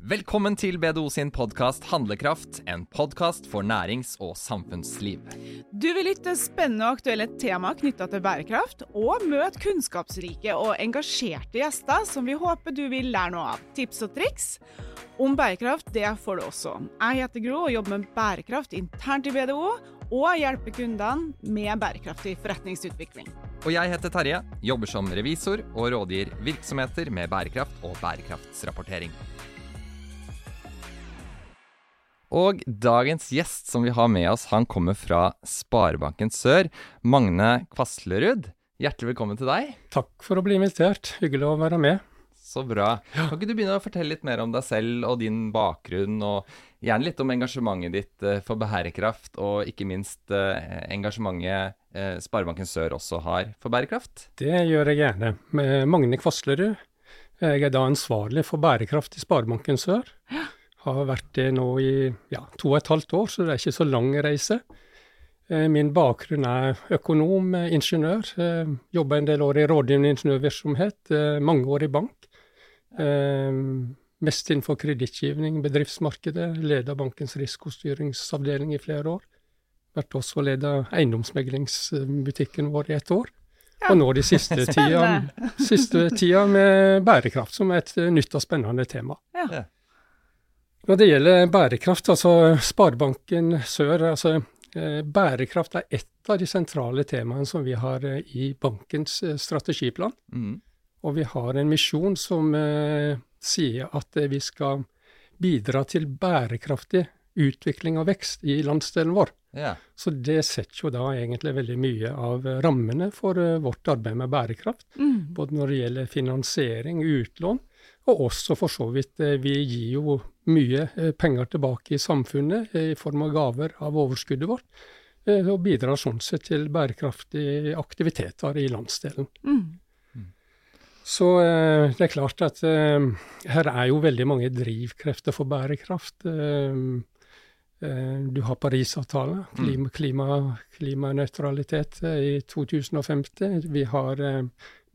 Velkommen til BDO sin podkast Handlekraft, en podkast for nærings- og samfunnsliv. Du vil lytte spennende og aktuelle tema knytta til bærekraft, og møte kunnskapsrike og engasjerte gjester som vi håper du vil lære noe av. Tips og triks om bærekraft det får du også. Jeg heter Gro og jobber med bærekraft internt i BDO, og hjelper kundene med bærekraftig forretningsutvikling. Og jeg heter Terje, jobber som revisor og rådgir virksomheter med bærekraft og bærekraftsrapportering. Og dagens gjest som vi har med oss, han kommer fra Sparebanken Sør. Magne Kvaslerud, hjertelig velkommen til deg. Takk for å bli invitert. Hyggelig å være med. Så bra. Kan ikke du begynne å fortelle litt mer om deg selv og din bakgrunn, og gjerne litt om engasjementet ditt eh, for bærekraft, og ikke minst eh, engasjementet eh, Sparebanken Sør også har for bærekraft? Det gjør jeg gjerne. Med Magne Kvaslerud. Jeg er da ansvarlig for bærekraft i Sparebanken Sør. Ja. Har vært det nå i ja, to og et halvt år, så det er ikke så lang reise. Eh, min bakgrunn er økonom, eh, ingeniør. Eh, Jobba en del år i rådgivende ingeniørvirksomhet, mange år i bank. Mest innenfor kredittgivning, bedriftsmarkedet. Leda bankens risikostyringsavdeling i flere år. Vært også leda eiendomsmeglingsbutikken vår i et år. Ja. Og nå de siste tida, siste tida med bærekraft, som er et nytt og spennende tema. Ja. Når det gjelder bærekraft, altså Sparebanken Sør altså eh, Bærekraft er ett av de sentrale temaene som vi har eh, i bankens eh, strategiplan. Mm. Og vi har en misjon som eh, sier at vi skal bidra til bærekraftig utvikling og vekst i landsdelen vår. Yeah. Så det setter jo da egentlig veldig mye av rammene for uh, vårt arbeid med bærekraft. Mm. Både når det gjelder finansiering, utlån, og også for så vidt eh, Vi gir jo mye eh, penger tilbake i samfunnet eh, i form av gaver av overskuddet vårt. Og bidrar sånn sett til bærekraftige aktiviteter i landsdelen. Mm. Så det er klart at her er jo veldig mange drivkrefter for bærekraft. Du har Parisavtalen, mm. klima, klima, klimanøytralitet i 2050. Vi har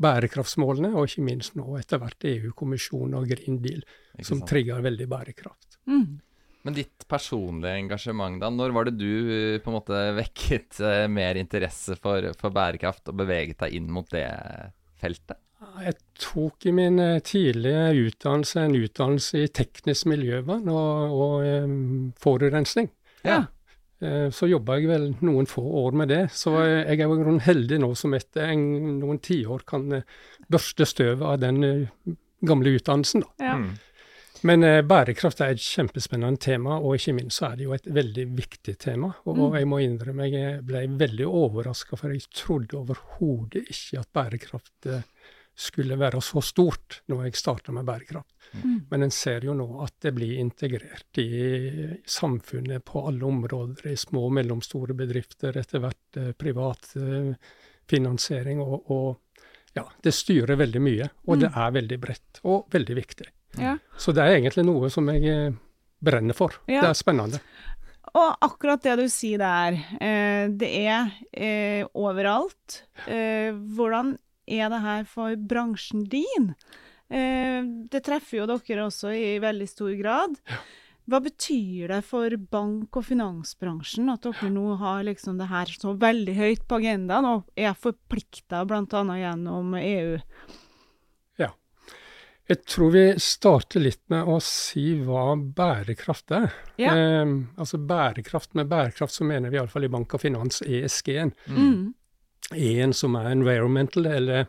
bærekraftsmålene, og ikke minst nå etter hvert EU-kommisjonen og Green Deal, som trigger veldig bærekraft. Mm. Men ditt personlige engasjement, da. Når var det du eh, på en måte vekket uh, mer interesse for, for, bærekraft og beveget deg inn mot det feltet? Jeg tok i min uh, tidlige utdannelse en utdannelse i teknisk miljøvern og, og um, forurensning. Ja. Eh, så jobba jeg vel noen få år med det. Så jeg er jo heldig nå som etter en, noen tiår kan eh, børste støvet av den eh, gamle utdannelsen. da. Ja. Mm. Men eh, bærekraft er et kjempespennende tema, og ikke minst så er det jo et veldig viktig tema. Og, mm. jeg må innrømme jeg ble veldig overraska, for jeg trodde overhodet ikke at bærekraft eh, skulle være så stort når jeg starta med bærekraft. Mm. Men en ser jo nå at det blir integrert i samfunnet på alle områder. I små og mellomstore bedrifter, etter hvert eh, privat eh, finansiering. Og, og, ja, det styrer veldig mye. Og mm. det er veldig bredt og veldig viktig. Ja. Så det er egentlig noe som jeg eh, brenner for. Ja. Det er spennende. Og akkurat det du sier der, eh, det er eh, overalt. Eh, hvordan er det her for bransjen din? Eh, det treffer jo dere også i veldig stor grad. Hva betyr det for bank- og finansbransjen at dere nå har liksom det her så veldig høyt på agendaen og er forplikta bl.a. gjennom EU? Ja. Jeg tror vi starter litt med å si hva bærekraft er. Ja. Eh, altså bærekraft Med bærekraft så mener vi iallfall i bank og finans ESG-en. Mm. En som er environmental, eller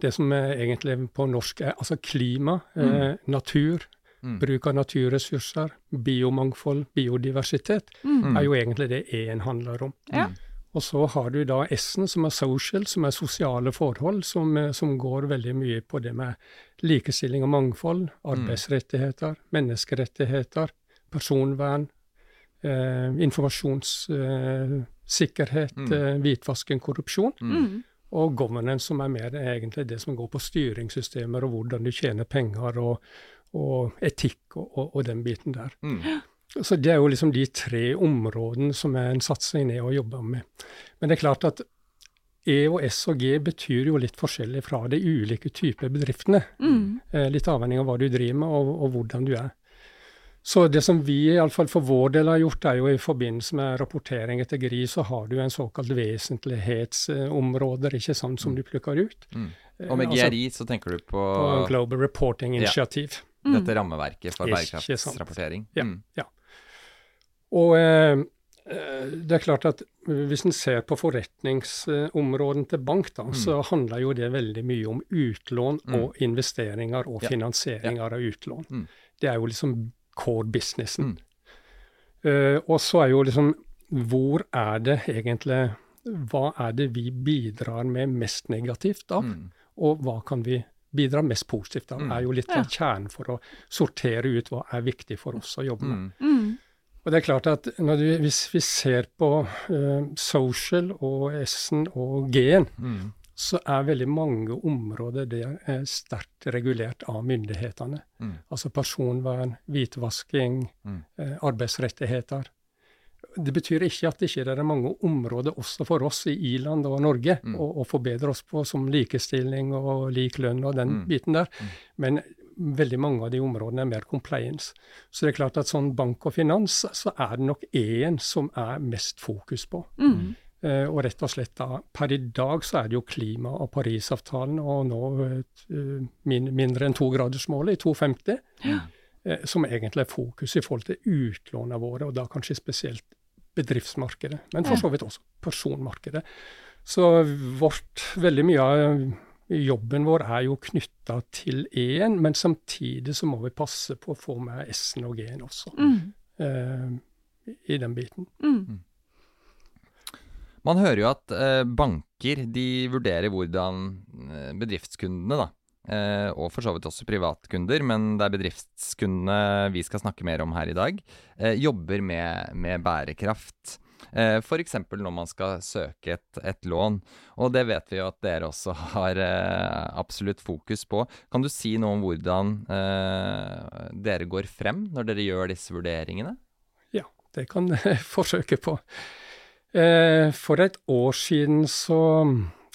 det som er egentlig på norsk er altså klima, eh, mm. eh, natur, mm. bruk av naturressurser, biomangfold, biodiversitet, mm. er jo egentlig det E-en handler om. Ja. Og så har du da S-en, som er social, som er sosiale forhold, som, eh, som, går veldig mye på det med likestilling og mangfold, mm. arbeidsrettigheter, menneskerettigheter, personvern, eh, informasjons... eh, mm. hvitvasking, korrupsjon. Mm og governance, som er mer egentlig det som går på styringssystemer og hvordan du tjener penger, og, og etikk og, og, og, den biten der. Mm. Så det er jo liksom de tre områdene som er en satsing ned å jobbe med. Men det er klart at E og S og G betyr jo litt forskjellig fra de ulike typer bedriftene. Mm. Eh, litt avhengig av hva du driver med og, og hvordan du er. Så det som vi iallfall for vår del har gjort, er jo i forbindelse med rapportering etter GRI, så har du en såkalt vesentlighetsområder ikke sant, som du plukker ut. Mm. Og med Altså, GRI så tenker du på, på Global Reporting Ja. Dette rammeverket for bærekraftsrapportering. Ja. Mm. Og eh, eh, det er klart at hvis en ser på forretningsområden til bank, da, så handler jo det veldig mye om utlån Mm. og investeringer og Ja. finansieringer av utlån. Mm. Det er jo liksom core businessen. Mm. Eh, og så er jo liksom Hvor er det egentlig Hva er det vi bidrar med mest negativt av? Mm. Og hva kan vi bidra mest positivt av? Mm. er jo litt Ja. kjernen for å sortere ut hva er viktig for oss å jobbe med. Mm. Mm. Og det er klart at når du, hvis vi ser på uh, social og S-en og G-en, Mm. Så er veldig mange områder det er sterkt regulert av myndighetene. Mm. Altså personvern, hvitvasking, Mm. eh, arbeidsrettigheter. Det betyr ikke at det ikke er mange områder også for oss i i-land og Norge Mm. å, å forbedre oss på, som likestilling og lik lønn og den Mm. biten der. Mm. Men veldig mange av de områdene er mer compliance. Så det er klart at sånn bank og finans, så er det nok én som er mest fokus på. Mm. Eh, og rett og slett da, per i dag så er det jo klima- og Parisavtalen, og nå eh, min, mindre enn togradersmålet i 250, Ja. eh, som egentlig er fokus i forhold til utlånene våre, og da kanskje spesielt bedriftsmarkedet, men for så vidt også personmarkedet. Så vårt, veldig mye av jobben vår er jo knytta til E-en, men samtidig så må vi passe på å få med S-en og G-en også, Mm. eh, i den biten. Mm. Man hører jo at eh, banker de vurderer hvordan eh, bedriftskundene, da, eh, og for så vidt også privatkunder, men det er bedriftskundene vi skal snakke mer om her i dag, eh, jobber med, med bærekraft. Eh, F.eks. når man skal søke et, et lån, og det vet vi jo at dere også har eh, absolutt fokus på. Kan du si noe om hvordan eh, dere går frem når dere gjør disse vurderingene? Ja, det kan jeg forsøke på. Eh, for et år siden så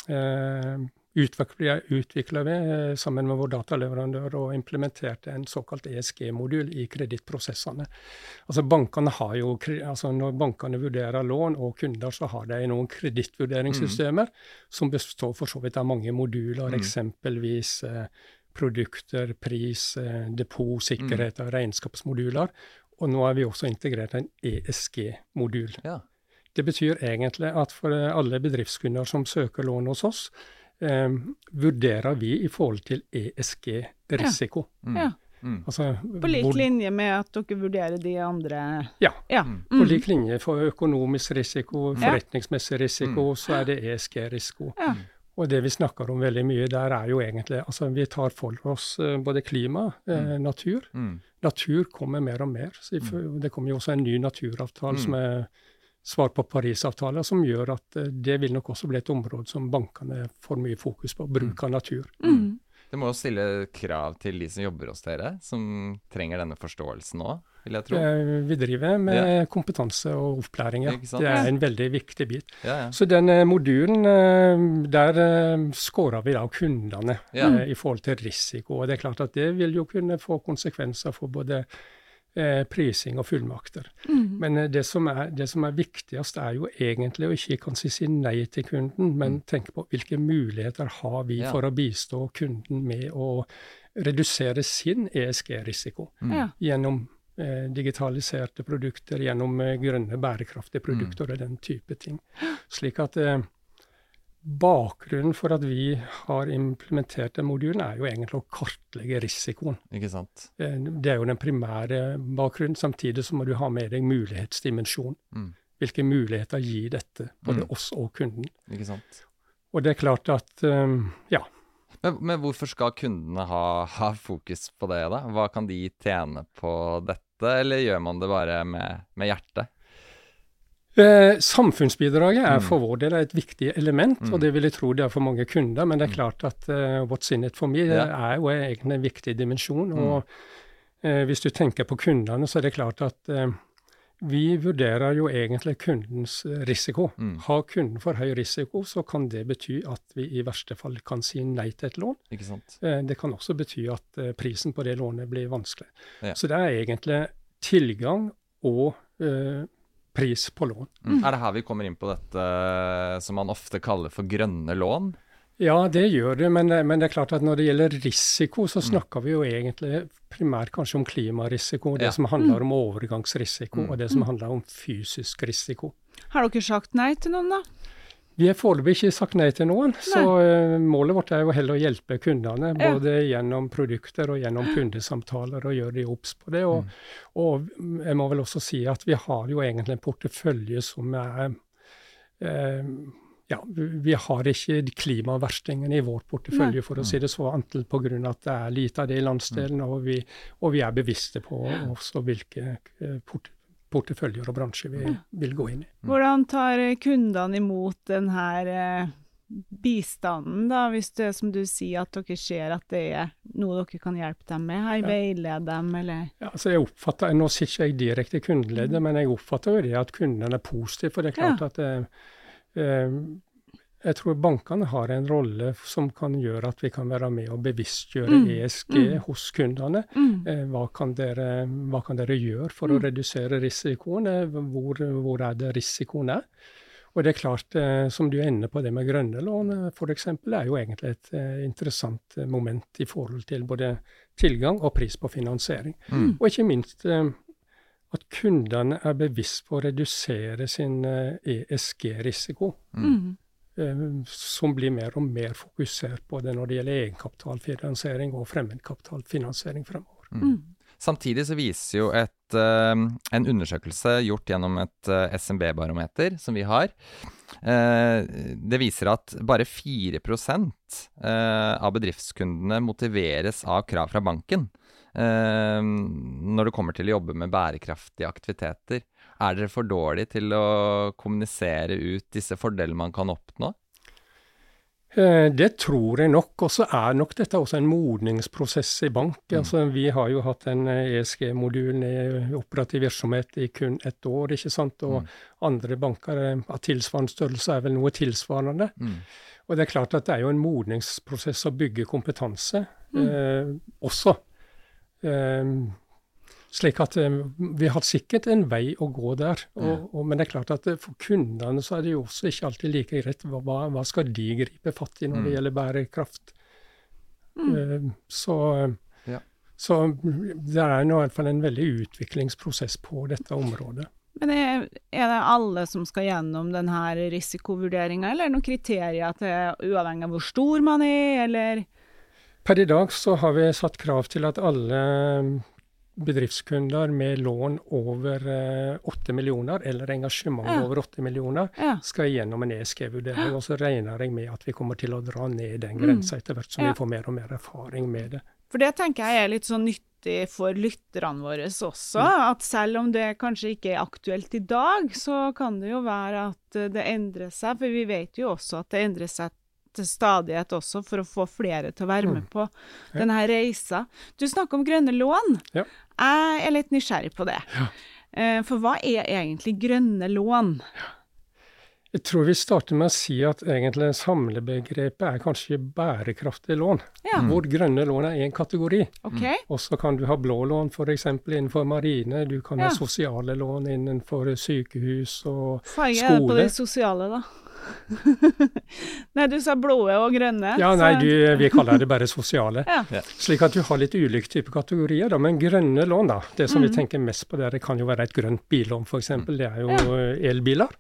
eh, utvikla vi eh, sammen med vår dataleverandør og implementerte en såkalt ESG-modul i kredittprosessene. Altså bankene har jo, altså Når bankene vurderer lån og kunder, så har de noen kredittvurderingssystemer som består for så vidt av mange moduler, Mm. eksempelvis eh, produkter, pris, eh, depot, sikkerhet og regnskapsmoduler. Og nå har vi også integrert en ESG-modul. Ja. Det betyr egentlig at for eh, alle bedriftskunder som søker lån hos oss, eh, vurderer vi i forhold til ESG-risiko. Mm. Ja. Mm. Altså, På lik hvor- linje med at dere vurderer de andre Ja. Ja. Mm. På Mm. lik linje for økonomisk risiko, forretningsmessig risiko, Mm. så er det ESG-risiko. Ja. Og det vi snakker om veldig mye der, er jo egentlig Altså, vi tar for oss eh, både klima, eh, natur. Mm. Natur kommer mer og mer. Så Det kommer jo også en ny naturavtale Mm. som er svar på Parisavtalen, som gjør at eh, det vil nok også bli et område som bankene får mye fokus på. Bruk av natur. Mm. Det må jo stille krav til de som jobber hos dere, som trenger denne forståelsen òg, vil jeg tro. Eh, Vi driver med kompetanse og opplæring, ja. Det er en veldig viktig bit. Ja, ja. Så den eh, modulen, der skårer scorer vi da kundene Ja. i forhold til risiko. Og det er klart at det vil jo kunne få konsekvenser for både prising og fullmakter. Mm. Men eh, det som, er, det som er viktigst, er jo egentlig å ikke kan si, nei til kunden, men tenke på hvilke muligheter har vi Mm. Ja. for å bistå kunden med å redusere sin ESG-risiko Mm. Gjennom eh, digitaliserte produkter, gjennom eh, grønne, bærekraftige Mm. produkter og den type ting. Slik at eh, bakgrunnen for at vi har implementert den modulen, er jo egentlig å kartlegge risikoen. Ikke sant. Eh, Det er jo den primære bakgrunnen. Samtidig så må du ha med deg mulighetsdimensjon. Mm. Hvilke muligheter gir dette, både Mm. oss og kunden? Ikke sant. Og det er klart at eh, ja. Men, men hvorfor skal kundene ha, ha fokus på det, da? Hva kan de tjene på dette, eller gjør man det bare med, med hjertet? Eh, samfunnsbidraget er Mm. for vår del et viktig element, Mm. og det vil jeg tro det er for mange kunder. Men det er klart at uh, what's in it for me Ja. er jo egentlig en viktig dimensjon. Mm. Og uh, hvis du tenker på kundene, så er det klart at uh, vi vurderer jo egentlig kundens eh, risiko. Mm. Har kunden for høy risiko, så kan det bety at vi i verste fall kan si nei til et lån. Ikke sant. Eh, Det kan også bety at eh, prisen på det lånet blir vanskelig. Ja. Så det er egentlig tilgang og eh, pris på lån. Mm. Er det her vi kommer inn på dette som man ofte kaller for grønne lån? Ja, det gjør det, men, men, det er klart at når det gjelder risiko, så mm. snakker vi jo egentlig primært kanskje om klimarisiko. Det ja. som handler mm. om overgangsrisiko, mm. og det som handler om fysisk risiko. Har dere sagt nei til noen, da? Vi har foreløpig ikke sagt nei til noen, nei. så uh, målet vårt er jo heller å hjelpe kundene. Ja. Både gjennom produkter og gjennom kundesamtaler, og gjøre de obs på det. Og, mm. og, jeg må vel også si at vi har jo egentlig en portefølje som er uh, ja, vi har ikke klimaverstingen i vår portefølje, for å si det så, antall pga. at det er lite av det i landsdelen. Mm. Og vi, og vi er bevisste på også hvilke uh, port porteføljer og bransjer vi vil gå inn i. Mm. Hvordan tar kundene imot denne eh, bistanden, da, hvis det er som du sier at dere ser at det er noe dere kan hjelpe dem med? Har ja. veilede dem, eller? Ja, altså jeg oppfatter, Nå sitter ikke jeg direkte i kundeleddet, mm. men jeg oppfatter jo det at kundene er positive. For det er klart ja. at det eh jeg tror bankene har en rolle som kan gjøre at vi kan være med og bevisstgjøre mm. ESG mm. hos kundene. Mm. Eh, hva, kan dere, hva, kan dere, gjøre for å mm. redusere risikoen? Hvor, hvor, er det risikoen er? Og det er klart, eh, som du er inne på, det med grønne lån eh, f.eks. er jo egentlig et eh, interessant moment i forhold til både tilgang og pris på finansiering. Mm. Og ikke minst eh, at kundene er bevisst på å redusere sin ESG-risiko. Mm. Eh, som blir mer og mer fokusert på det når det gjelder egenkapitalfinansiering og fremmedkapitalfinansiering fremover. Mm. mm. Samtidig så viser jo et, uh, en undersøkelse gjort gjennom et uh, SMB-barometer som vi har, uh, det viser at bare 4% av bedriftskundene motiveres av krav fra banken når det kommer til å jobbe med bærekraftige aktiviteter. Er dere for dårlige til å kommunisere ut disse fordelene man kan oppnå? Eh, det tror jeg nok. Og så er nok dette også en modningsprosess i bank. Mm. Altså, vi har jo hatt en ESG-modul eh, i operativ virksomhet i kun ett år. ikke sant? Og mm. andre banker eh, av tilsvarende størrelse er vel noe tilsvarende. Mm. Og det er klart at det er jo en modningsprosess å bygge kompetanse mm. eh, også. Eh, slik at eh, vi har sikkert en vei å gå der. Og, og, men det er klart at eh, for kundene så er det jo også ikke alltid like greit. Hva, hva skal de gripe fatt i når det mm. gjelder bærekraft? Mm. Uh, så, ja. så, det er nå i hvert fall en veldig utviklingsprosess på dette området. Men er, er det alle som skal gjennom denne risikovurderinga, eller er det noen kriterier til uavhengig av hvor stor man er, eller? Per i dag så har vi satt krav til at alle bedriftskunder med lån over eh, 8 millioner, eller engasjement ja. over 8 millioner, ja. skal gjennom en ESG-vurdering. Og så regner jeg med at vi kommer til å dra ned den grensa mm. etter hvert som ja. vi får mer og mer erfaring med det. For det tenker jeg er litt sånn nyttig for lytterne våre også. Mm. At selv om det kanskje ikke er aktuelt i dag, så kan det jo være at det endrer seg. For vi vet jo også at det endrer seg til stadighet også, for å få flere til å være med mm. på ja. denne reisa. Du snakker om grønne lån. Ja. Jeg er litt nysgjerrig på det. Ja. Eh, for hva er egentlig grønne lån? Jeg tror vi starter med å si at egentlig samlebegrepet er kanskje bærekraftige lån. Ja. Hvor grønne lån er én kategori. Okay. Og så kan du ha blå lån f.eks. innenfor marine. Du kan ja. ha sosiale lån innenfor sykehus og skole. Farge er det på de sosiale, da? nei, du sa blå og grønne. Ja, nei, du, vi kaller det bare sosiale. ja. Slik at du har litt ulike typer kategorier. Da. Men grønne lån, da. Det som mm. vi tenker mest på der, det kan jo være et grønt billån, f.eks. Det er jo ja. elbiler.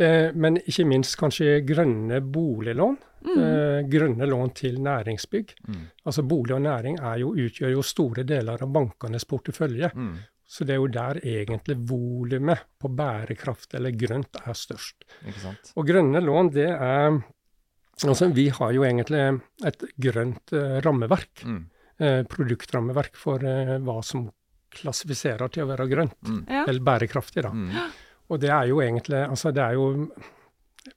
Eh, men ikke minst kanskje grønne boliglån. Mm. Eh, grønne lån til næringsbygg. Mm. Altså Bolig og næring jo, utgjør jo store deler av bankenes portefølje. Mm. Så det er jo der egentlig volumet på bærekraft eller grønt er størst. Og grønne lån, det er Altså, vi har jo egentlig et grønt uh, rammeverk. Mm. Uh, produktrammeverk for uh, hva som klassifiserer til å være grønt. Mm. Ja. Eller bærekraftig, da. Mm. Og det er jo egentlig Altså, det er jo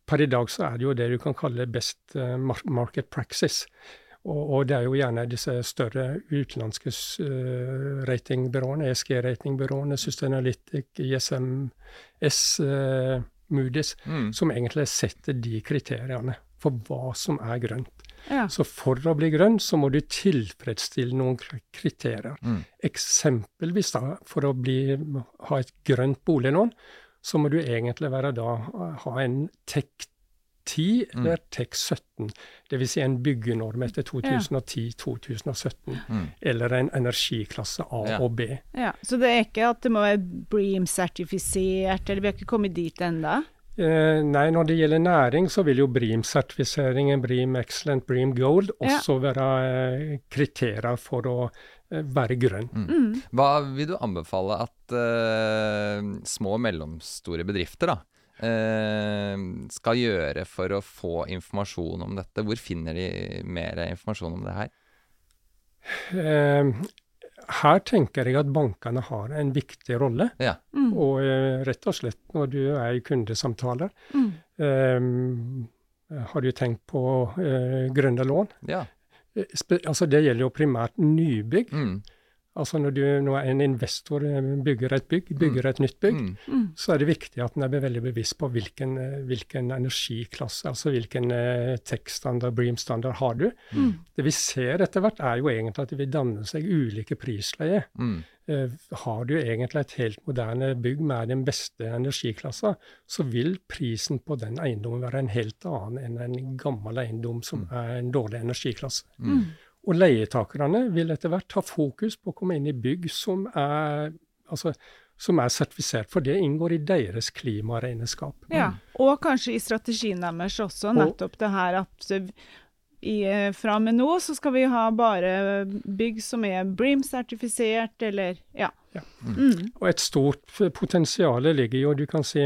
Per i dag så er det jo det du kan kalle best market praxis. Og, og, det er jo gjerne disse større utenlandske uh, ratingbyråene, ESG-ratingbyråene, Sustainalytic, ISMS, uh, Moody's, mm. som egentlig setter de kriteriene for hva som er grønt. Ja. Så for å bli grønn, så må du tilfredsstille noen kriterier. Mm. Eksempelvis da, for å bli, ha et grønt boliglån, så må du egentlig være da, ha en TEK 10 Mm. eller TEK 17. Dvs. Si en byggenorm etter 2010-2017. Mm. Eller en energiklasse A Ja. og B. Ja, så det er ikke at det må være Bream-sertifisert, eller vi har ikke kommet dit ennå? Eh, nei, når det gjelder næring, så vil jo BREAM-sertifiseringen, BREAM Excellent, BREAM Gold, Ja. også være eh, kriterier for å eh, være grønn. Mm. Hva vil du anbefale at eh, små og mellomstore bedrifter da, skal gjøre for å få informasjon om dette? Hvor finner de mer informasjon om det her? Eh, her tenker jeg at bankene har en viktig rolle. Ja. Mm. Og eh, rett og slett når du er i kundesamtaler, Mm. eh, har du tenkt på eh, grønne lån? Ja. Eh, Spe altså det gjelder jo primært nybygg. Mm. Altså når, du, når en investor eh, bygger et bygg, bygger et nytt bygg, Mm. Mm. så er det viktig at en er veldig bevisst på hvilken, eh, hvilken energiklasse, altså hvilken eh, tekststandard, Bream-standard har du. Mm. Det vi ser etter hvert, er jo egentlig at det vil danne seg ulike prisleier. Mm. Har du egentlig et helt moderne bygg med den beste energiklassa, så vil prisen på den eiendommen være en helt annen enn en gammel eiendom som er en dårlig energiklasse. Mm. Og leietakerne vil etter hvert ha fokus på å komme inn i bygg som er, altså, som er sertifisert, for det inngår i deres klimaregnskap. Ja, og kanskje i strategien deres også, Og- nettopp det her at i, fra og med nå så skal vi ha bare bygg som er Bream-sertifisert, eller ja. Ja. Mm. Og et stort potensial ligger jo, du kan si,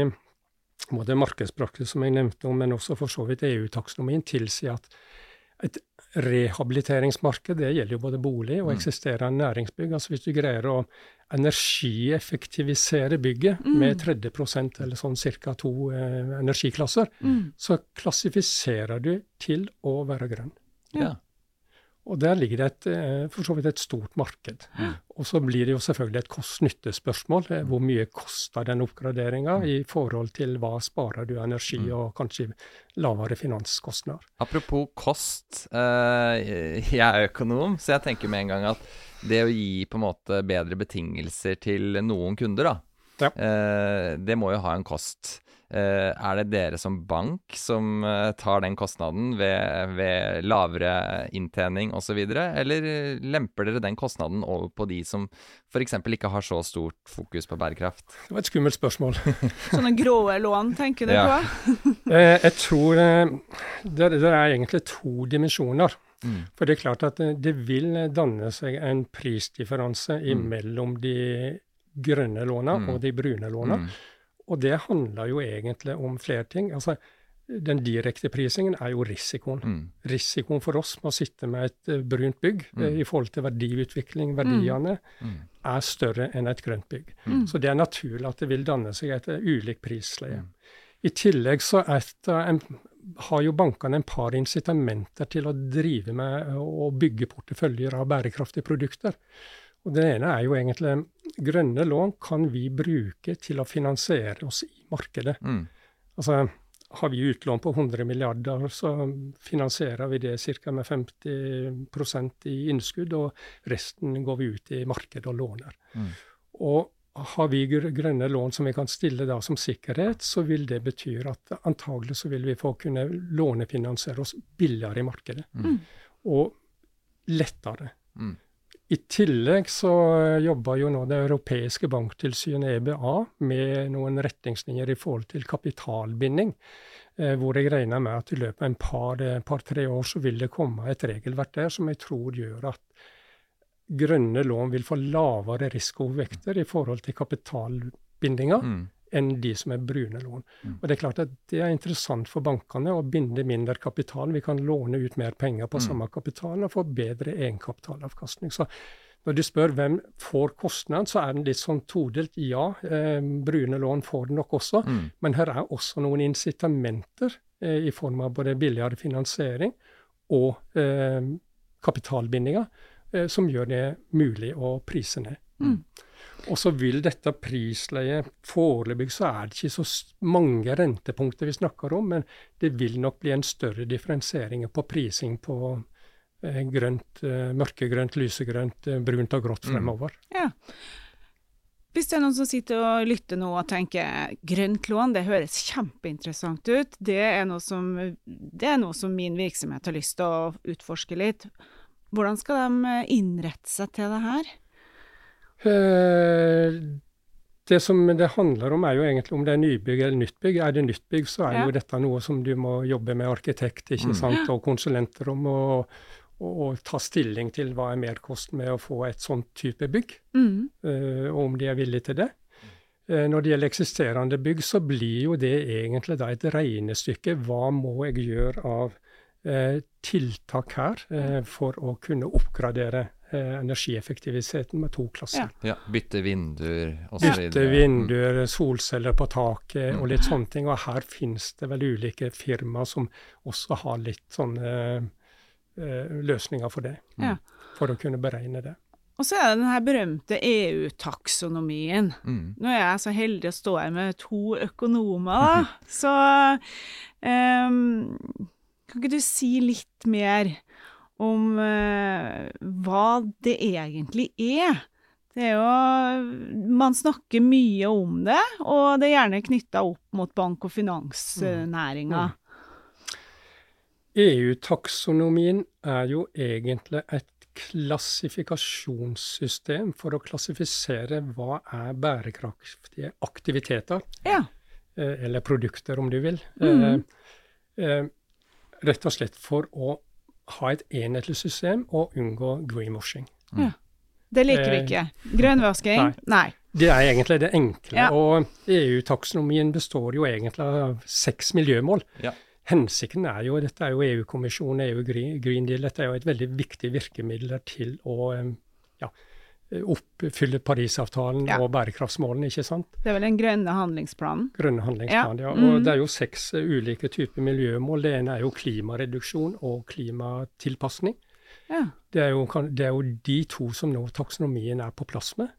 både markedspraksis som jeg nevnte om, men også for så vidt EU-taksonomien, tilsier at et rehabiliteringsmarked, det gjelder jo både bolig og eksisterende næringsbygg. Altså hvis du greier å energieffektivisere bygget med 30% eller sånn ca. to eh, energiklasser, Mm. så klassifiserer du til å være grønn. Ja. Og der ligger det et, eh, for så vidt et stort marked. Og så blir det jo selvfølgelig et kost-nytte-spørsmål. eh, Hvor mye koster den oppgraderinga i forhold til hva sparer du energi og kanskje lavere finanskostnader. Apropos kost. eh, jeg er økonom, så jeg tenker med en gang at det å gi på en måte bedre betingelser til noen kunder, da, Ja. eh, det må jo ha en kost. Eh, er det dere som bank som eh, tar den kostnaden ved, ved lavere inntjening osv., eller eh, lemper dere den kostnaden over på de som f.eks. ikke har så stort fokus på bærekraft? Det var et skummelt spørsmål. Sånne grå lån, tenker du Ja. på? Jeg tror det, det er egentlig to dimensjoner. Mm. For det er klart at det, det vil danne seg en prisdifferanse Mm. mellom de grønne låna Mm. og de brune låna. Mm. Og det handler jo egentlig om flere ting. Altså, den direkte prisingen er jo risikoen. Mm. Risikoen for oss med å sitte med et eh, brunt bygg eh, Mm. i forhold til verdiutvikling, verdiene, Mm. er større enn et grønt bygg. Mm. Så det er naturlig at det vil danne seg et eh, ulikt prisleie. Mm. I tillegg så er en, har jo bankene en par incitamenter til å drive med å bygge porteføljer av bærekraftige produkter. Og Det ene er jo egentlig grønne lån kan vi bruke til å finansiere oss i markedet. Mm. Altså, har vi utlån på 100 milliarder, så finansierer vi det ca. med 50% i innskudd, og resten går vi ut i markedet og låner. Mm. Og har vi grønne lån som vi kan stille da som sikkerhet, så vil det bety at antagelig så vil vi få kunne lånefinansiere oss billigere i markedet. Mm. Og lettere. Mm. I tillegg så jobber jo nå det europeiske banktilsynet, EBA, med noen retningslinjer i forhold til kapitalbinding. Eh, hvor jeg regner med at i løpet av en par-tre par, år så vil det komme et regelverk der som jeg tror gjør at grønne lån vil få lavere risikovekter i forhold til kapitalbindinga Mm. Enn de som er brune lån. Mm. Og Det er klart at det er interessant for bankene å binde mindre kapital. Vi kan låne ut mer penger på Mm. samme kapital og få bedre egenkapitalavkastning. Så når du spør hvem får kostnad, så er den litt sånn todelt. Ja, eh, brune lån får den nok også, Mm. men her er også noen incitamenter eh, i form av både billigere finansiering og eh, kapitalbindinger eh, som gjør det mulig å prise ned. Mm. Og så vil dette prisleiet Foreløpig så er det ikke så mange rentepunkter vi snakker om, men det vil nok bli en større differensiering på prising på eh, grønt, eh, mørkegrønt, lysegrønt, eh, brunt og grått mm. fremover. Mm. Ja. Hvis det er noen som sitter og lytter nå og tenker grønt lån, det høres kjempeinteressant ut, det er noe som, det er noe som min virksomhet har lyst til å utforske litt. Hvordan skal de innrette seg til det her? Eh, det som det handler om, er jo egentlig om det er nybygg eller nytt bygg. Er det nytt bygg, så er ja. jo dette noe som du må jobbe med arkitekt ikke mm. sant, og konsulenter om. og og, ta stilling til hva er merkosten med å få et sånt type bygg, mm. uh, og om de er villige til det. Uh, når det gjelder eksisterende bygg, så blir jo det egentlig da et regnestykke. Hva må jeg gjøre av uh, tiltak her for å kunne oppgradere energieffektiviteten med to klasser. Ja, ja Bytte vinduer osv. Bytte vinduer, solceller på taket mm. og litt sånne ting. Og her finnes det vel ulike firmaer som også har litt sånne Eh, løsninger for det. Ja. For å kunne beregne det. Og så er det den her berømte EU-taksonomien. Mm. Nå er jeg så heldig å stå her med to økonomer, da. Så um, kan ikke du si litt mer om uh, hva det egentlig er? Det er jo Man snakker mye om det, og det er gjerne knytta opp mot bank- og finansnæringa. Mm. EU-taksonomien er jo egentlig et klassifikasjonssystem for å klassifisere hva er bærekraftige aktiviteter. Ja. Eh, eller produkter, om du vil. Mm. Eh, eh, rett og slett for å ha et enhetlig system og unngå greenwashing. Mm. Ja. Det liker vi ikke. Grønnvasking? Nei. nei. Det er egentlig det enkle. Ja. Og EU-taksonomien består jo egentlig av seks miljømål. Ja hensikten er jo Dette er jo EU-kommisjonen, EU Green Deal. Dette er jo et veldig viktig virkemiddel til å ja, oppfylle Parisavtalen ja. og bærekraftsmålene, ikke sant? Det er vel den grønne handlingsplanen? Grønne handlingsplanen, ja. ja. Og mm. det er jo seks uh, ulike typer miljømål. Det ene er jo klimareduksjon og klimatilpasning. Ja. Det, er jo, det, er jo, de to som nå taksonomien er på plass med.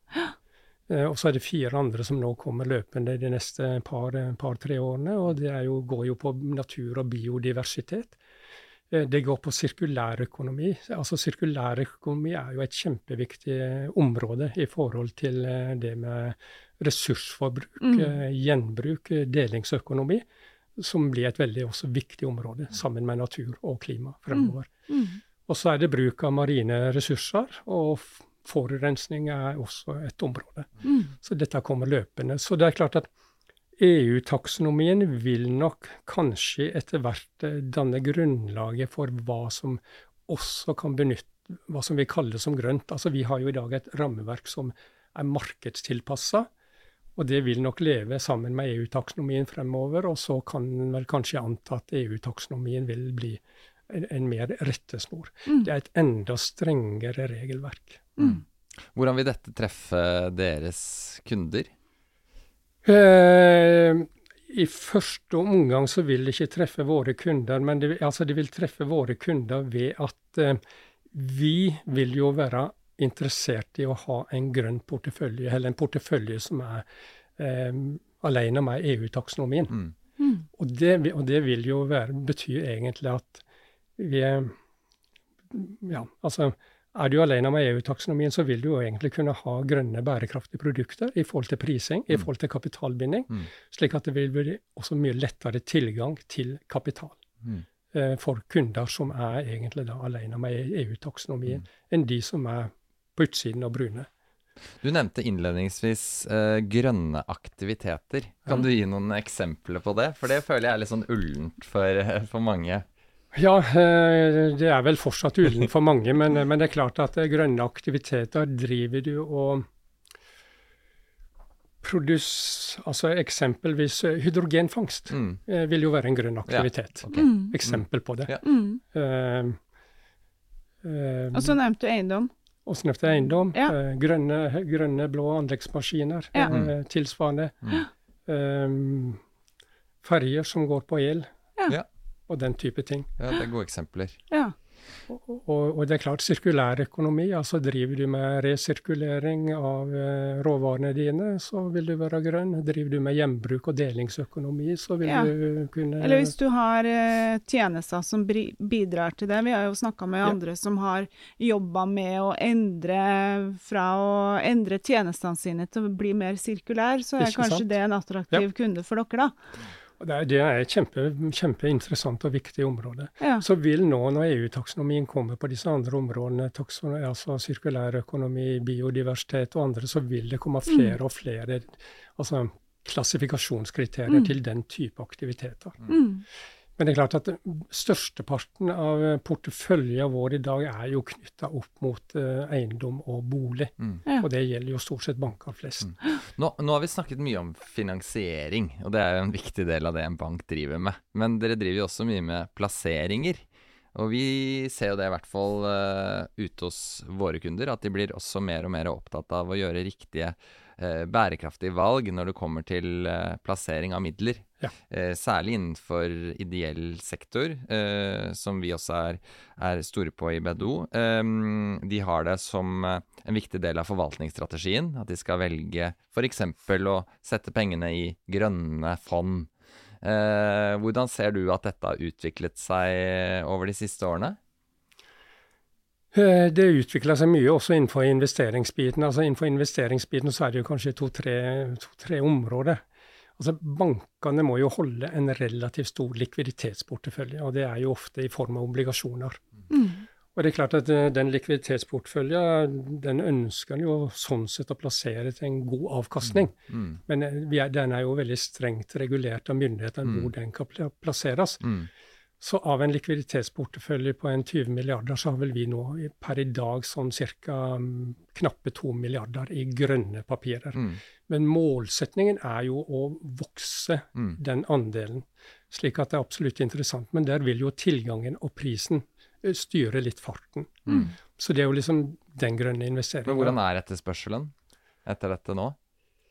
Eh, og så er det fire andre som nå kommer løpende de neste par-tre par, årene. Og det jo, går jo på natur og biodiversitet. Eh, det går på sirkulærøkonomi. Altså Sirkulærøkonomi er jo et kjempeviktig område i forhold til eh, det med ressursforbruk, mm. gjenbruk, delingsøkonomi, som blir et veldig også viktig område sammen med natur og klima fremover. Mm. Mm. Og så er det bruk av marine ressurser og forurensning er også et område. Mm. Så dette kommer løpende. Så det er klart at EU-taksonomien vil nok kanskje etter hvert eh, danne grunnlaget for hva som også kan benytte hva som vi kaller som grønt. Altså Vi har jo i dag et rammeverk som er markedstilpassa. Og det vil nok leve sammen med EU-taksonomien fremover. Og så kan en vel kanskje anta at EU-taksonomien vil bli en, en mer rettesnor. Mm. Det er et enda strengere regelverk. Mm. Hvordan vil dette treffe deres kunder? Eh, I første omgang så vil det ikke treffe våre kunder, men det, altså det vil treffe våre kunder ved at eh, vi vil jo være interessert i å ha en grønn portefølje, eller en portefølje som er eh, alene med EU-taksonomien. Mm. Mm. Og, det, og, det, vil jo være, bety egentlig at vi er Ja, altså er du alene med EU-taksonomien, så vil du jo egentlig kunne ha grønne, bærekraftige produkter i forhold til prising, i mm. forhold til kapitalbinding, mm. slik at det vil bli også mye lettere tilgang til kapital mm. eh, for kunder som er egentlig da alene med EU-taksonomien, mm. enn de som er på utsiden og brune. Du nevnte innledningsvis eh, grønne aktiviteter. Kan du gi noen eksempler på det? For det føler jeg er litt sånn ullent for, for mange. Ja, eh, det er vel fortsatt ullen for mange, men, men, det er klart at eh, grønne aktiviteter driver du og produs, altså Eksempelvis eh, hydrogenfangst mm. vil jo være en grønn aktivitet. Ja, okay. mm. Eksempel på det. Ja. Mm. Uh, uh, og så nevnte du eiendom. Og så nevnte jeg eiendom. Ja. Uh, grønne, grønne, blå anleggsmaskiner tilsvarende. Um, ferjer som går på el. Ja og den type ting. Ja, det er gode eksempler. Ja. Og, og, det er klart, sirkulær økonomi, altså driver du med resirkulering av eh, råvarene dine, så vil du være grønn. Driver du med gjenbruk og delingsøkonomi, så vil ja. du kunne Eller hvis du har eh, tjenester som bidrar til det. Vi har jo snakka med ja. andre som har jobba med å endre fra å endre tjenestene sine til å bli mer sirkulær, så er Ikke kanskje sant? det en attraktiv ja. kunde for dere, da. Det er, det er et kjempe, kjempeinteressant og viktig område. Ja. Så vil nå, når EU-taksonomien kommer på disse andre områdene, altså sirkulærøkonomi, biodiversitet og andre, så vil det komme flere mm. og flere altså klassifikasjonskriterier mm. til den type aktiviteter. Mm. Men det er klart at størsteparten av porteføljen vår i dag er jo knytta opp mot uh, eiendom og bolig. Mm. Ja. Og det gjelder jo stort sett banker flest. Mm. Nå, nå, har vi snakket mye om finansiering, og det er jo en viktig del av det en bank driver med. Men dere driver jo også mye med plasseringer. Og vi ser jo det i hvert fall uh, ute hos våre kunder, at de blir også mer og mer opptatt av å gjøre riktige eh, bærekraftige valg når det kommer til eh, plassering av midler. Ja. Eh, særlig innenfor ideell sektor, eh, som vi også er, er store på i BDO. Eh, de har det som eh, en viktig del av forvaltningsstrategien. At de skal velge f.eks. å sette pengene i grønne fond. hvordan ser du at dette har utviklet seg over de siste årene? Eh, det utvikler seg mye også innenfor investeringsbiten. Altså Innenfor investeringsbiten så er det jo kanskje to-tre to, områder. Altså Bankene må jo holde en relativt stor likviditetsportefølje, og det er jo ofte i form av obligasjoner. Mm. Og det er klart at eh, Den likviditetsporteføljen den ønsker jo sånn sett å plassere til en god avkastning. Mm. Mm. Men eh, er, den er jo veldig strengt regulert av myndighetene mm. hvor den kan plasseres. Mm. Så av en likviditetsportefølje på en 20 milliarder, så har vel vi nå per i dag sånn ca. Mm, knappe 2 milliarder i grønne papirer. Mm. Men målsetningen er jo å vokse mm. den andelen, slik at det er absolutt interessant. Men der vil jo tilgangen og prisen eh, styre litt farten. Mm. Så det er jo liksom den grønne investeringen. Men hvordan er etterspørselen etter dette nå?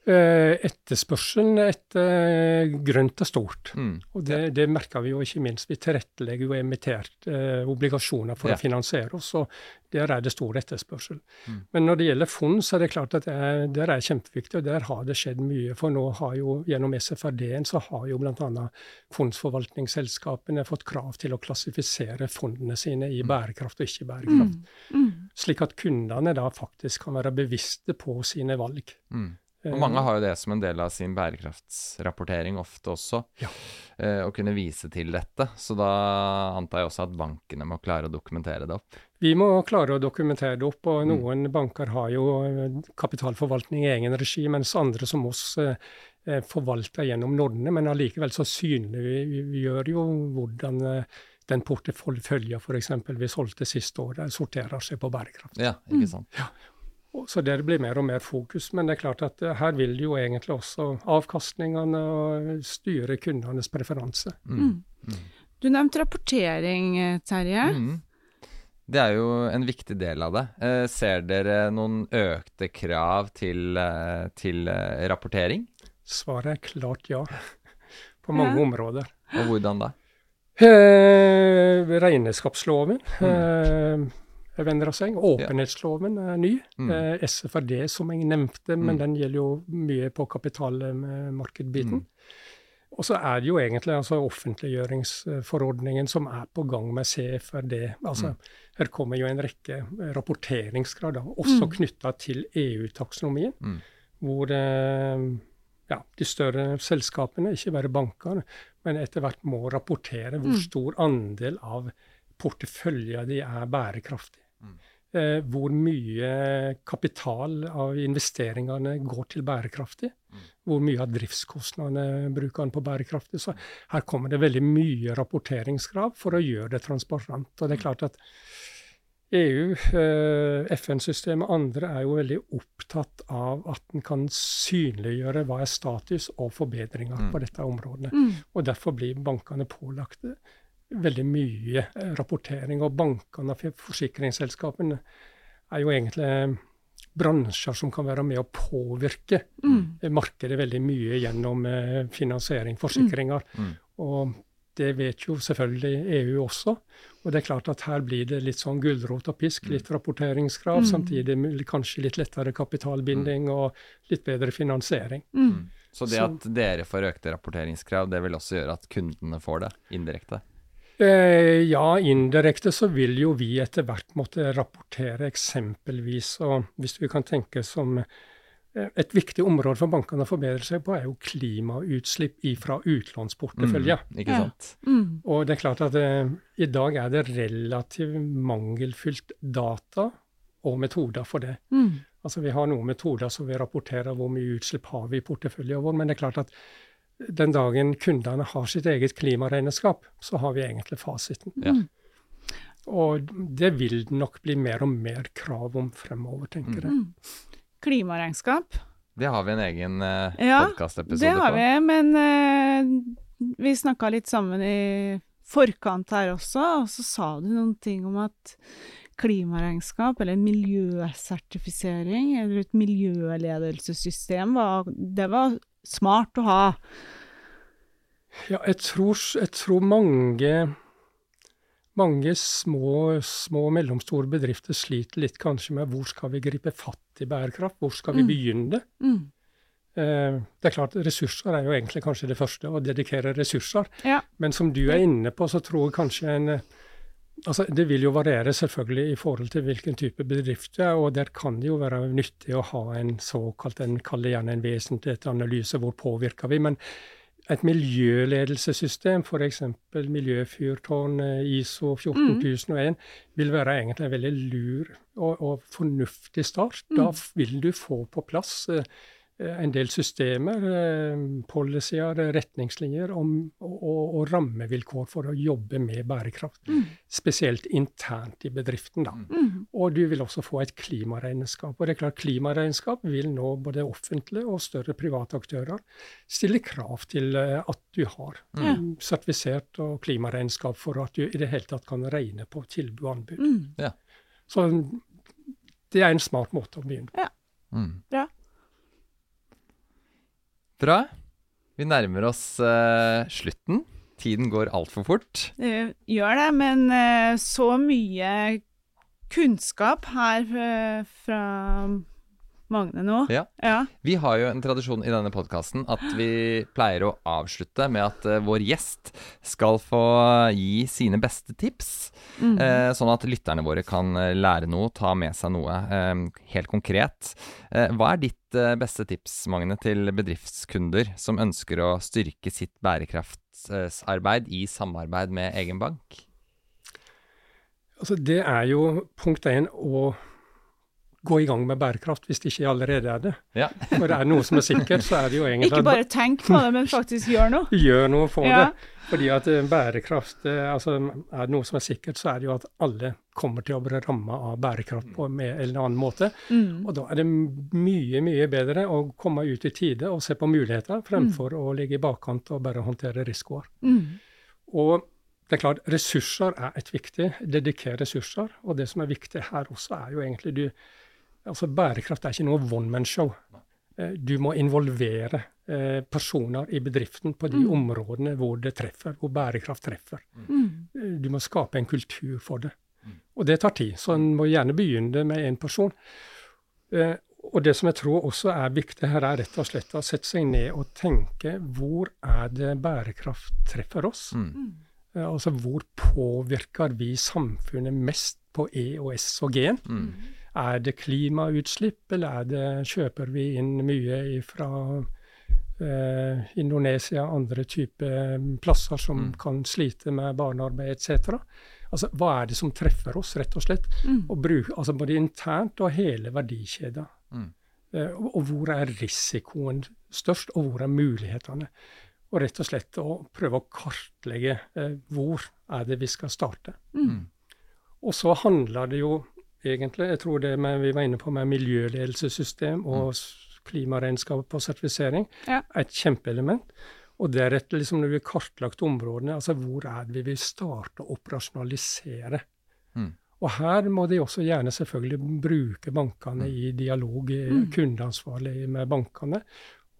Eh, etterspørselen etter grønt er stort. Mm. Og det, det, merker vi jo ikke minst. Vi tilrettelegger jo emittert eh, obligasjoner for ja. å finansiere oss, og der er det stor etterspørsel. Mm. Men når det gjelder fond, så er det klart at det er, der er kjempeviktig, og der har det skjedd mye. For nå har jo gjennom SFRD-en så har jo bl.a. fondsforvaltningsselskapene fått krav til å klassifisere fondene sine i mm. bærekraft og ikke bærekraft. Mm. mm. Slik at kundene da faktisk kan være bevisste på sine valg. Mm. Og mange har jo det som en del av sin bærekraftsrapportering ofte også, ja. eh, å kunne vise til dette. Så da antar jeg også at bankene må klare å dokumentere det opp. Vi må klare å dokumentere det opp, og mm. noen mm. banker har jo eh, kapitalforvaltning i egen regi, mens andre som oss eh, eh forvalter gjennom Nordene. Men allikevel så synliggjør jo hvordan eh, den porteføljen f.eks. vi solgte siste året, sorterer seg på bærekraft. Ja, ikke mm. sant. Mm. Ja. Så det blir mer og mer fokus. Men det er klart at eh, her vil jo egentlig også avkastningene styre kundenes preferanse. Mm. Mm. mm. Du nevnte rapportering, Terje. Mm. Det er jo en viktig del av det. Eh, ser dere noen økte krav til, eh, til rapportering? Svaret er klart ja. På mange ja. områder. Og hvordan da? Eh, regnskapsloven. Mm venner av seg. Åpenhetsloven er ny. Mm. Eh, SFRD, som jeg nevnte, men mm. den gjelder jo mye på kapitalmarkedbiten. Mm. Og så er det jo egentlig altså offentliggjøringsforordningen som er på gang med CFRD. Altså, mm. Her kommer jo en rekke rapporteringsgrader, også mm. knytta til EU-taksonomien. Mm. Hvor eh, ja, de større selskapene, ikke bare bankene, men etter hvert må rapportere hvor mm. stor andel av porteføljen de er bærekraftig. Eh, hvor mye kapital av investeringene går til bærekraftig. Mm. Hvor mye av driftskostnadene bruker han på bærekraftig. Så her kommer det veldig mye rapporteringskrav for å gjøre det transparent. Og det er klart at EU, eh, FN-systemet og andre er jo veldig opptatt av at en kan synliggjøre hva er status og forbedringer mm. på dette området. Mm. Og derfor blir bankene pålagt veldig mye eh, rapportering. Og bankene og forsikringsselskapene er jo egentlig bransjer som kan være med å påvirke mm. markedet veldig mye gjennom eh, finansiering, forsikringer. Mm. Mm. Og det vet jo selvfølgelig EU også. Og det er klart at her blir det litt sånn gulrot og pisk, litt rapporteringskrav, Mm. samtidig med kanskje litt lettere kapitalbinding og litt bedre finansiering. Mm. Så det at dere får økte rapporteringskrav, det vil også gjøre at kundene får det indirekte? Eh, ja, indirekte så vil jo vi etter hvert måtte rapportere eksempelvis, og hvis vi kan tenke som eh, et viktig område for bankene å forbedre seg på, er jo klimautslipp fra utlånsportefølje. Mm, ikke Ja. sant? Mm. Og det er klart at eh, i dag er det relativt mangelfylt data og metoder for det. Mm. Altså Vi har noen metoder som vi rapporterer hvor mye utslipp har vi i porteføljen vår, men det er klart at den dagen kundene har sitt eget klimaregnskap, så har vi egentlig fasiten. Ja. Mm. Og det vil det nok bli mer og mer krav om fremover, tenker jeg. Mm. Klimaregnskap. Det har vi en egen uh, Ja, podkastepisode Det har på. vi, men eh, vi snakka litt sammen i forkant her også, og så sa du noen ting om at klimaregnskap, eller miljøsertifisering, eller et miljøledelsessystem, var, det var smart å ha. Ja, jeg tror, jeg tror mange, mange små, små og mellomstore bedrifter sliter litt kanskje med hvor skal vi gripe fatt i bærekraft, hvor skal vi Mm. begynne? Mm. Eh, Det er klart, ressurser er jo egentlig kanskje det første, å dedikere ressurser. Ja. Men som du er inne på, så tror jeg kanskje en Altså, Det vil jo variere selvfølgelig i forhold til hvilken type bedrift det er, og der kan det jo være nyttig å ha en såkalt, en kall det gjerne en vesentlighetsanalyse, hvor påvirker vi? Men et miljøledelsessystem, f.eks. miljøfyrtårn eh, ISO 14001, vil være egentlig en veldig lur og, og fornuftig start. Da vil du få på plass eh, en del systemer, eh, policyer, retningslinjer om, og, og, og rammevilkår for å jobbe med bærekraft. Mm. Spesielt internt i bedriften. da. Mm. Og du vil også få et klimaregnskap. Og det er klart Klimaregnskap vil nå både offentlige og større private aktører stille krav til eh, at du har mm, sertifisert og klimaregnskap for at du i det hele tatt kan regne på tilbud og anbud. Mm. Så det er en smart måte å begynne på. Mm. Bra. Bra. Vi nærmer oss uh, slutten. Tiden går altfor fort. Det gjør det, men uh, så mye kunnskap her uh, fra Magne nå. Ja. Ja. Vi har jo en tradisjon i denne podkasten at vi pleier å avslutte med at uh, vår gjest skal få gi sine beste tips. Mm. Eh, sånn at lytterne våre kan eh, lære noe, ta med seg noe uh, helt konkret. Hva er ditt beste tips, Magne, til bedriftskunder som ønsker å styrke sitt bærekraftsarbeid i samarbeid med egen bank? Altså, det er jo punkt én å gå i gang med bærekraft, hvis det ikke allerede er det. Ja. For er noe som er sikkert, så er det jo egentlig Ikke bare tenk på det, men faktisk gjør noe. gjør noe for Ja. det. Fordi at eh, bærekraft eh, altså Er det noe som er sikkert, så er det jo at alle kommer til å bli ramma av bærekraft på en eller annen måte. Mm. Og da er det mye, mye bedre å komme ut i tide og se på muligheter, fremfor å ligge i bakkant og bare håndtere risikoer. Mm. Og det er klart, ressurser er et viktig. Dedikere ressurser. Og det som er viktig her også, er jo egentlig du Altså, bærekraft er ikke noe one man-show. Eh, Du må involvere eh, personer i bedriften på de Mm. områdene hvor det treffer, hvor bærekraft treffer. Mm. Eh, Du må skape en kultur for det. Og det tar tid, så en må gjerne begynne med én person. Eh, og det som jeg tror også er viktig her, er rett og slett å sette seg ned og tenke hvor er det bærekraft treffer oss? Mm. Altså hvor påvirker vi samfunnet mest på E og S og G-en? Mm. Er det klimautslipp, eller er det, kjøper vi inn mye fra eh, Indonesia, andre typer plasser som Mm. kan slite med barnearbeid etc.? Altså, hva er det som treffer oss, rett og slett? Mm. Og bruk, altså både internt og hele verdikjeden. Mm. Eh, og, og hvor er risikoen størst, og hvor er mulighetene? Og rett og slett å prøve å kartlegge eh, hvor er det vi skal starte. Mm. Og så handler det jo egentlig, jeg tror det med, vi var inne på med miljøledelsessystem og s- klimaregnskap på sertifisering, Ja. er et kjempeelement. Og deretter, liksom når vi har kartlagt områdene, altså hvor er det vi vil starte å operasjonalisere? Mm. Og her må de også gjerne selvfølgelig bruke bankene i dialog, eh, Mm. kundeansvarlig med bankene,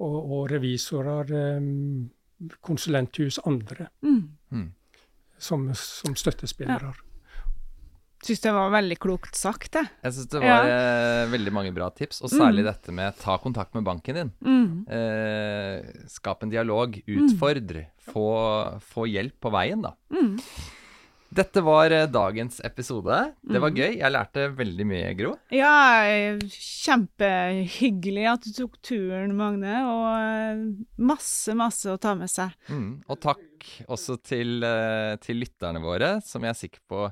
og, og revisorer, eh, konsulenthus, andre. Mm. Mm. som, som støttespillere. Syns det var veldig klokt sagt, jeg. Jeg syns det var eh, veldig mange bra tips, og særlig dette med ta kontakt med banken din. Mm. Eh, skap en dialog, utfordr, få, få hjelp på veien, da. Mm. Dette var eh, dagens episode. Det Mm. var gøy. Jeg lærte veldig mye, Gro. Ja, eh, kjempehyggelig at du tok turen, Magne, og masse, masse å ta med seg. Mm. Og takk også til, til lytterne våre, som jeg er sikker på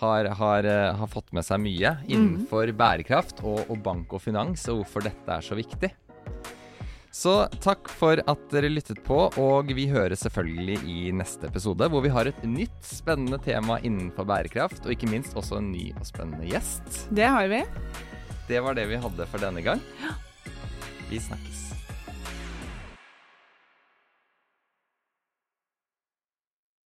har, har, eh, har fått med seg mye innenfor bærekraft og, og bank og finans, og hvorfor dette er så viktig. Så takk for at dere lyttet på, og vi høres selvfølgelig i neste episode, hvor vi har et nytt spennende tema innenfor bærekraft, og ikke minst også en ny og spennende gjest. Det har vi. Det var det vi hadde for denne gang. Vi snakkes.